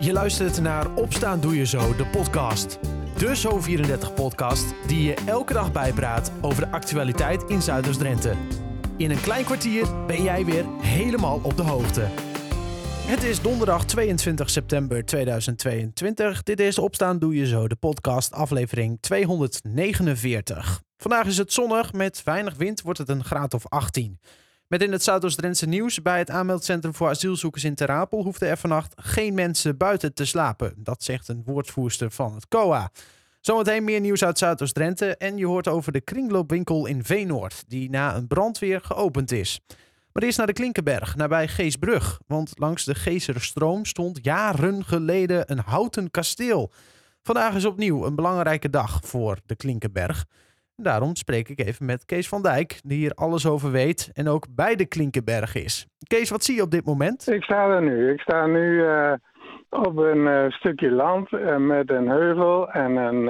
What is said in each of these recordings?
Je luistert naar Opstaan Doe Je Zo, de podcast. De Zo34-podcast die je elke dag bijpraat over de actualiteit in Zuiders-Drenthe. In een klein kwartier ben jij weer helemaal op de hoogte. Het is donderdag 22 september 2022. Dit is Opstaan Doe Je Zo, de podcast, aflevering 249. Vandaag is het zonnig, met weinig wind wordt het een graad of 18. Met in het Zuidoost-Drentse nieuws. Bij het aanmeldcentrum voor asielzoekers in Terapel hoefden er vannacht geen mensen buiten te slapen. Dat zegt een woordvoerster van het COA. Zometeen meer nieuws uit Zuidoost-Drenthe. En je hoort over de kringloopwinkel in Veenoord, die na een brandweer geopend is. Maar eerst naar de Klinkenberg, nabij Geesbrug. Want langs de Geeserstroom stond jaren geleden een houten kasteel. Vandaag is opnieuw een belangrijke dag voor de Klinkenberg. Daarom spreek ik even met Kees van Dijk, die hier alles over weet en ook bij de Klinkenberg is. Kees, wat zie je op dit moment? Ik sta er nu. Ik sta nu uh, op een uh, stukje land uh, met een heuvel en een,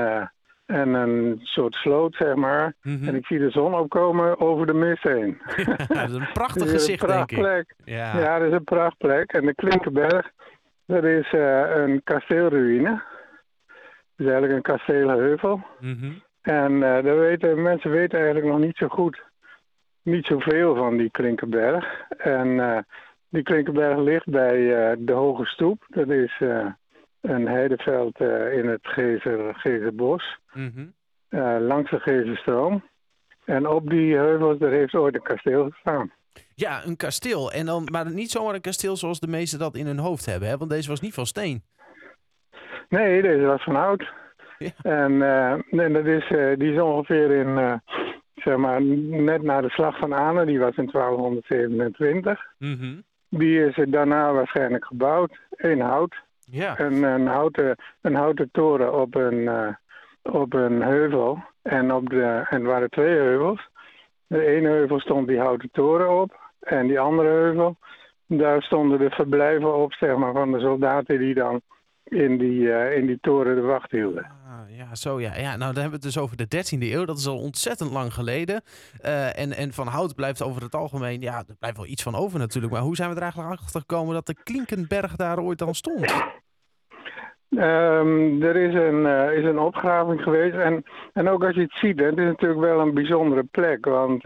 en een soort sloot, zeg maar. Mm -hmm. En ik zie de zon opkomen over de mist heen. Ja, dat is een prachtig gezicht, een denk ik. Ja. ja, dat is een prachtplek. En de Klinkenberg, dat is een kasteelruïne. Dat is eigenlijk een kasteelheuvel. Mm -hmm. En uh, weten, mensen weten eigenlijk nog niet zo goed, niet zoveel van die Klinkenberg. En uh, die Klinkenberg ligt bij uh, de Hoge Stoep. Dat is een heideveld in het Gezer, Gezerbos, mm -hmm. langs de Gezerstroom. En op die heuvels daar heeft ooit een kasteel gestaan. Ja, een kasteel. En dan, maar niet zomaar een kasteel zoals de meesten dat in hun hoofd hebben, hè? want deze was niet van steen. Nee, deze was van hout. Ja. En, uh, en dat is, uh, die is ongeveer in, uh, zeg maar, net na de slag van Ane, die was in 1227. Mm -hmm. Die is daarna waarschijnlijk gebouwd in hout. Ja. Een, een, houten, een houten toren op een, op een heuvel. En, op de, en er waren twee heuvels. De ene heuvel stond die houten toren op. En die andere heuvel, daar stonden de verblijven op, zeg maar, van de soldaten die dan in die, uh, in die toren de wacht hielden. Ah, ja, zo ja. ja. Nou, dan hebben we het dus over de 13e eeuw. Dat is al ontzettend lang geleden. Uh, en, en van hout blijft over het algemeen, ja, er blijft wel iets van over natuurlijk. Maar hoe zijn we er eigenlijk achter gekomen dat de Klinkenberg daar ooit dan stond? Um, er is een, uh, is een opgraving geweest. En, en ook als je het ziet, het is natuurlijk wel een bijzondere plek. Want,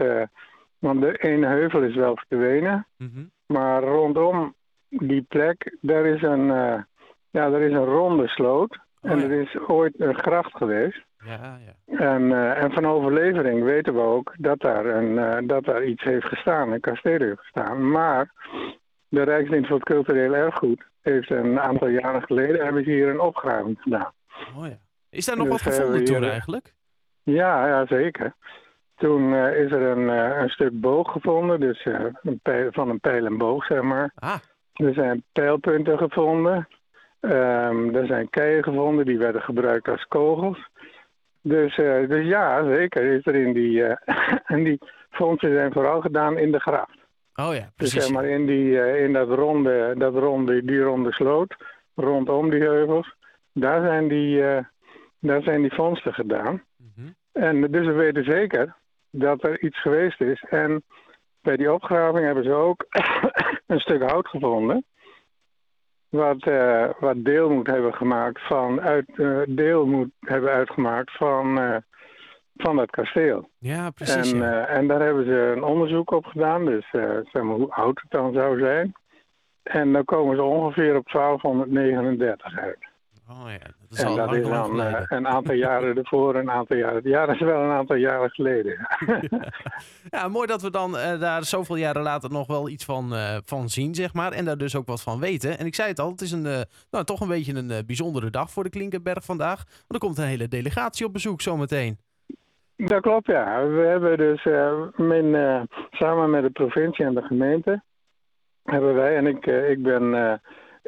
want de ene heuvel is wel verdwenen. Mm -hmm. Maar rondom die plek, daar is een ja, er is een ronde sloot. Oh, en ja. er is ooit een gracht geweest. Ja, ja. En, uh, en van overlevering weten we ook dat daar, een, uh, dat daar iets heeft gestaan, een kasteel heeft gestaan. Maar de Rijksdienst voor het Cultureel Erfgoed heeft een aantal jaren geleden hebben ze hier een opgraving gedaan. Oh ja. Is daar nog dus wat gevonden toen eigenlijk? Ja, ja zeker. Toen uh, is er een, een stuk boog gevonden, dus een pijl, van een pijl en boog, zeg maar. Ah. Er zijn pijlpunten gevonden. Um, er zijn keien gevonden, die werden gebruikt als kogels. Dus, uh, dus ja, zeker is er in die... Uh, en die fondsen zijn vooral gedaan in de gracht. Oh ja, precies. Dus zeg maar in, die, uh, in dat ronde, dat ronde, die ronde sloot, rondom die heuvels, daar zijn die, daar zijn die vondsten gedaan. Mm -hmm. En dus we weten zeker dat er iets geweest is. En bij die opgraving hebben ze ook een stuk hout gevonden wat, uh, wat deel moet hebben gemaakt van uit, uh, deel moet hebben uitgemaakt van, uh, van dat kasteel. Ja, precies. En, ja. en daar hebben ze een onderzoek op gedaan, dus zeg maar hoe oud het dan zou zijn. En dan komen ze ongeveer op 1239 uit. Oh ja, dat is en al dat lang, is dan geleden. een aantal jaren ervoor, een aantal jaren. Ja, dat is wel een aantal jaren geleden. ja. ja, mooi dat we dan uh, daar zoveel jaren later nog wel iets van, uh, van zien, zeg maar. En daar dus ook wat van weten. En ik zei het al, het is een, uh, nou, toch een beetje een bijzondere dag voor de Klinkenberg vandaag. Want er komt een hele delegatie op bezoek zometeen. Dat klopt, ja. We hebben dus samen met de provincie en de gemeente... hebben wij, en ik, ik ben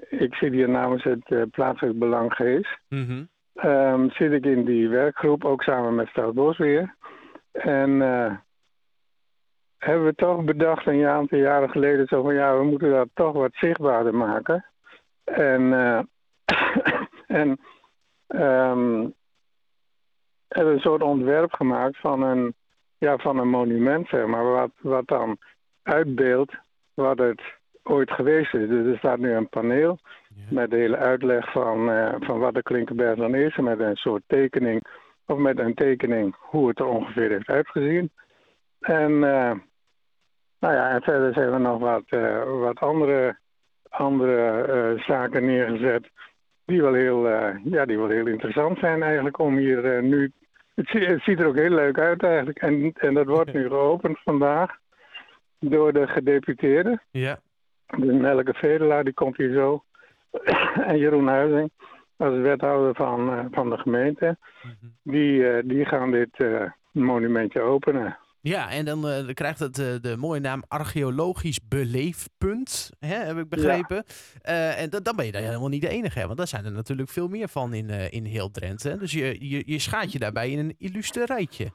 ik zit hier namens het uh, plaatselijk belang Gees. Mm -hmm. um, zit ik in die werkgroep, ook samen met Stouwbos weer. En uh, hebben we toch bedacht een aantal jaren geleden zo van ja, we moeten dat toch wat zichtbaarder maken. En, uh, en um, hebben een soort ontwerp gemaakt van een, ja, van een monument, zeg maar, wat, wat dan uitbeeldt wat het ooit geweest is. Dus er staat nu een paneel met de hele uitleg van, van wat de Klinkenberg dan is. En met een soort tekening, of met een tekening hoe het er ongeveer heeft uitgezien. En, nou ja, en verder zijn we nog wat, wat andere, andere zaken neergezet die wel, heel, ja, die wel heel interessant zijn eigenlijk om hier nu het, ziet er ook heel leuk uit eigenlijk. En, en dat wordt nu geopend vandaag door de gedeputeerden. Ja. De Nelke Vedelaar, die komt hier zo. en Jeroen Huizing, als wethouder van, uh, van de gemeente. Mhm. die, uh, die gaan dit uh, monumentje openen. Ja, en dan, krijgt het de mooie naam archeologisch beleefpunt, hè, heb ik begrepen. Ja. En dan ben je daar helemaal niet de enige, hè, want daar zijn er natuurlijk veel meer van in, in heel Drenthe. Dus je, je, je schaadt je daarbij in een illustre rijtje.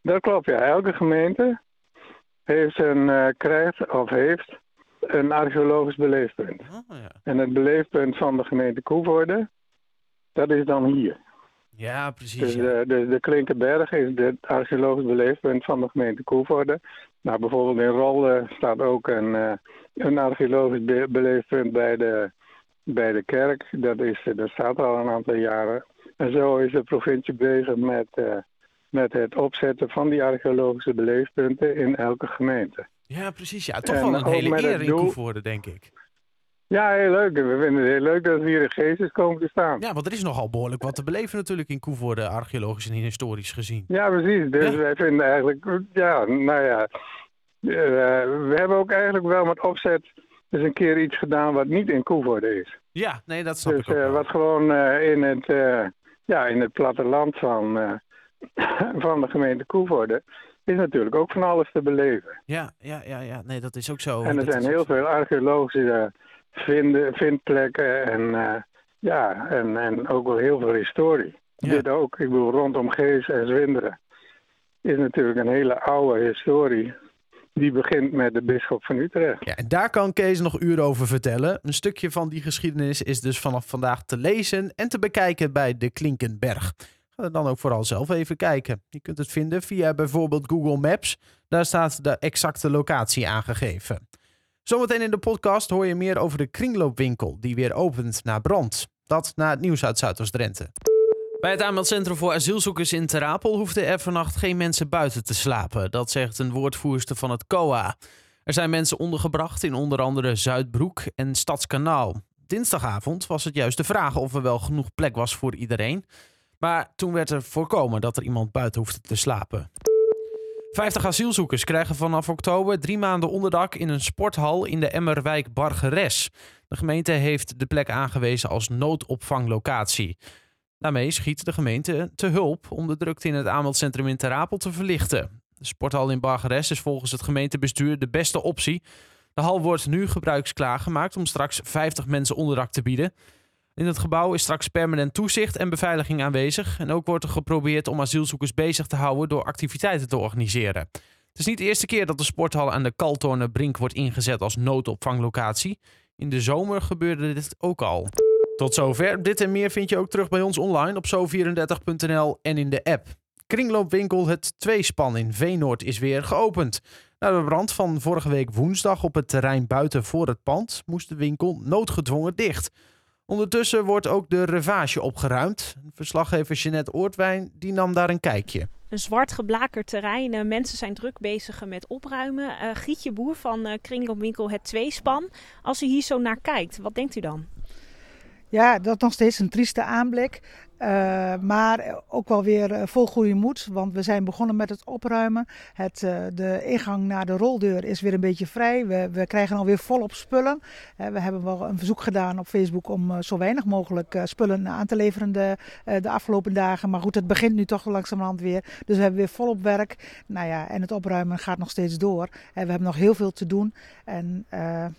Dat klopt, ja. Elke gemeente heeft een, krijgt of heeft een archeologisch beleefpunt. Oh, ja. En het beleefpunt van de gemeente Koevoorde, dat is dan hier. Ja, precies. Dus de, de, de Klinkenberg is het archeologisch beleefpunt van de gemeente Koevoorde. Nou, bijvoorbeeld in Rolde staat ook een, uh, een archeologisch be beleefpunt bij de, bij de kerk. Dat, is, dat staat al een aantal jaren. En zo is de provincie bezig met, uh, met het opzetten van die archeologische beleefpunten in elke gemeente. Ja, precies. Ja, toch wel een hele eer in Koevoorde, denk ik. Ja, heel leuk. We vinden het heel leuk dat we hier in Geestes komen te staan. Ja, want er is nogal behoorlijk wat te beleven natuurlijk in Koevoorde, archeologisch en historisch gezien. Ja, precies. Dus wij vinden eigenlijk, ja, nou ja, uh, we hebben ook eigenlijk wel met opzet eens een keer iets gedaan wat niet in Koevoorde is. Ja, nee, dat snap dus, ik ook uh, wat gewoon uh, in, het, ja, in het platteland van, van de gemeente Koevoorde is natuurlijk ook van alles te beleven. Ja, ja, ja, ja. nee, dat is ook zo. En er dat zijn heel veel archeologische vinden, vindplekken en, uh, ja, en, en ook wel heel veel historie. Dit ook, ik bedoel, rondom Gees en Zwinderen is natuurlijk een hele oude historie. Die begint met de bisschop van Utrecht. Ja, en daar kan Kees nog uren over vertellen. Een stukje van die geschiedenis is dus vanaf vandaag te lezen en te bekijken bij de Klinkenberg. Er dan ook vooral zelf even kijken. Je kunt het vinden via bijvoorbeeld Google Maps. Daar staat de exacte locatie aangegeven. Zometeen in de podcast hoor je meer over de kringloopwinkel die weer opent na brand. Dat na het nieuws uit Zuidoost-Drenthe. Bij het aanmeldcentrum voor asielzoekers in Terapel hoefden er vannacht geen mensen buiten te slapen. Dat zegt een woordvoerster van het COA. Er zijn mensen ondergebracht in onder andere Zuidbroek en Stadskanaal. Dinsdagavond was het juist de vraag of er wel genoeg plek was voor iedereen. Maar toen werd er voorkomen dat er iemand buiten hoefde te slapen. 50 asielzoekers krijgen vanaf oktober drie maanden onderdak in een sporthal in de Emmerwijk Bargeres. De gemeente heeft de plek aangewezen als noodopvanglocatie. Daarmee schiet de gemeente te hulp om de drukte in het aanmeldcentrum in Terapel te verlichten. De sporthal in Bargeres is volgens het gemeentebestuur de beste optie. De hal wordt nu gebruiksklaar gemaakt om straks 50 mensen onderdak te bieden. In het gebouw is straks permanent toezicht en beveiliging aanwezig. En ook wordt er geprobeerd om asielzoekers bezig te houden door activiteiten te organiseren. Het is niet de eerste keer dat de sporthal aan de Brink wordt ingezet als noodopvanglocatie. In de zomer gebeurde dit ook al. Tot zover. Dit en meer vind je ook terug bij ons online op zo34.nl en in de app. Kringloopwinkel Het Tweespan in Veenoord is weer geopend. Na de brand van vorige week woensdag op het terrein buiten voor het pand moest de winkel noodgedwongen dicht. Ondertussen wordt ook de revage opgeruimd. Verslaggever Jeanette Oortwijn die nam daar een kijkje. Een zwart geblakerd terrein. Uh, mensen zijn druk bezig met opruimen. Uh, Gietje Boer van uh, Kringloopwinkel Het Tweespan. Als u hier zo naar kijkt, wat denkt u dan? Ja, dat is nog steeds een trieste aanblik. Uh, maar ook wel weer uh, vol goede moed, want we zijn begonnen met het opruimen. Het, uh, de ingang naar de roldeur is weer een beetje vrij. We, we krijgen alweer volop spullen. we hebben wel een verzoek gedaan op Facebook om zo weinig mogelijk spullen aan te leveren de, de, afgelopen dagen. Maar goed, het begint nu toch langzamerhand weer. Dus we hebben weer volop werk. Nou ja, en het opruimen gaat nog steeds door. We hebben nog heel veel te doen. En,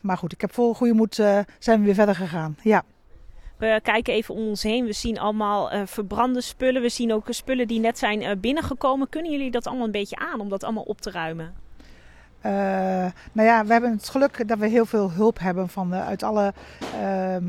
maar goed, ik heb vol goede moed zijn we weer verder gegaan. Ja. We kijken even om ons heen. We zien allemaal uh, verbrande spullen. We zien ook spullen die net zijn uh, binnengekomen. Kunnen jullie dat allemaal een beetje aan om dat allemaal op te ruimen? Uh, nou ja, we hebben het geluk dat we heel veel hulp hebben van, uit alle, ehm,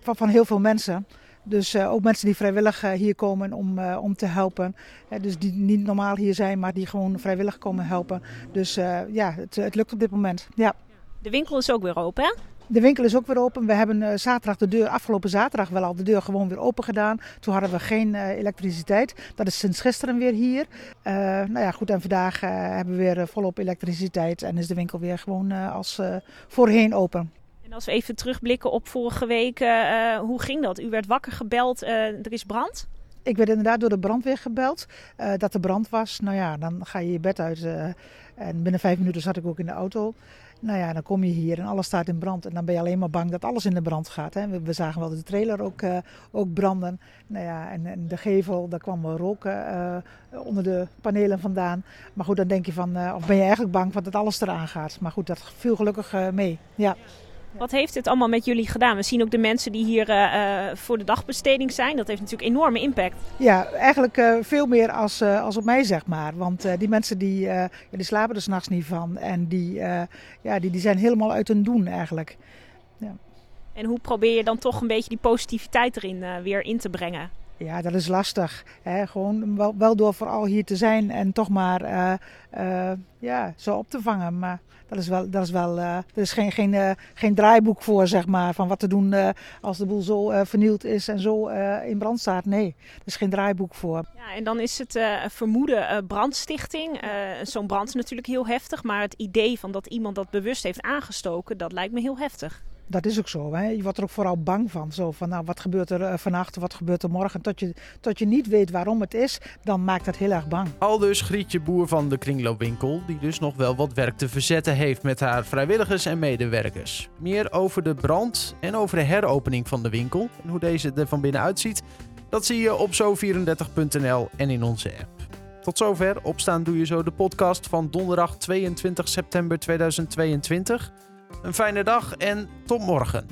van, van heel veel mensen. Dus ook mensen die vrijwillig hier komen om, om te helpen. dus die niet normaal hier zijn, maar die gewoon vrijwillig komen helpen. Dus ja, het, het lukt op dit moment. Ja. De winkel is ook weer open, hè? De winkel is ook weer open. We hebben uh, zaterdag de deur, afgelopen zaterdag wel al de deur gewoon weer open gedaan. Toen hadden we geen uh, elektriciteit. Dat is sinds gisteren weer hier. Uh, nou ja, goed. En vandaag hebben we weer volop elektriciteit en is de winkel weer gewoon als voorheen open. En als we even terugblikken op vorige week, hoe ging dat? U werd wakker gebeld, er is brand? Ik werd inderdaad door de brandweer gebeld dat er brand was. Nou ja, dan ga je je bed uit en binnen vijf minuten zat ik ook in de auto. Nou ja, dan kom je hier en alles staat in brand. En dan ben je alleen maar bang dat alles in de brand gaat. Hè. We, zagen wel de trailer ook, uh, ook branden. Nou ja, en, en, de gevel, daar kwam rook uh, onder de panelen vandaan. Maar goed, dan denk je van, uh, of ben je eigenlijk bang dat alles eraan gaat. Maar goed, dat viel gelukkig mee. Ja. Wat heeft dit allemaal met jullie gedaan? We zien ook de mensen die hier uh, voor de dagbesteding zijn. Dat heeft natuurlijk enorme impact. Ja, eigenlijk uh, veel meer als, uh, als op mij, zeg maar. Want die mensen die, ja, die slapen er s'nachts niet van. En die, ja, die, die zijn helemaal uit hun doen eigenlijk. Ja. En hoe probeer je dan toch een beetje die positiviteit erin weer in te brengen? Ja, dat is lastig. Hè? Gewoon wel, door vooral hier te zijn en toch maar uh, uh, ja, zo op te vangen. Maar dat is wel, dat is wel uh, er is geen, geen, geen draaiboek voor, zeg maar, van wat te doen als de boel zo vernield is en zo in brand staat. Nee, er is geen draaiboek voor. Ja, en dan is het vermoeden brandstichting. Zo'n brand is natuurlijk heel heftig, maar het idee van dat iemand dat bewust heeft aangestoken, dat lijkt me heel heftig. Dat is ook zo. Hè? Je wordt er ook vooral bang van. Zo van, nou, wat gebeurt er uh, vannacht, wat gebeurt er morgen? Tot je, tot je niet weet waarom het is, dan maakt dat heel erg bang. Al dus Grietje Boer van de Kringloopwinkel, die dus nog wel wat werk te verzetten heeft met haar vrijwilligers en medewerkers. Meer over de brand en over de heropening van de winkel en hoe deze er van binnen uitziet, dat zie je op zo34.nl en in onze app. Tot zover. Opstaan doe je zo de podcast van donderdag 22 september 2022. Een fijne dag en tot morgen.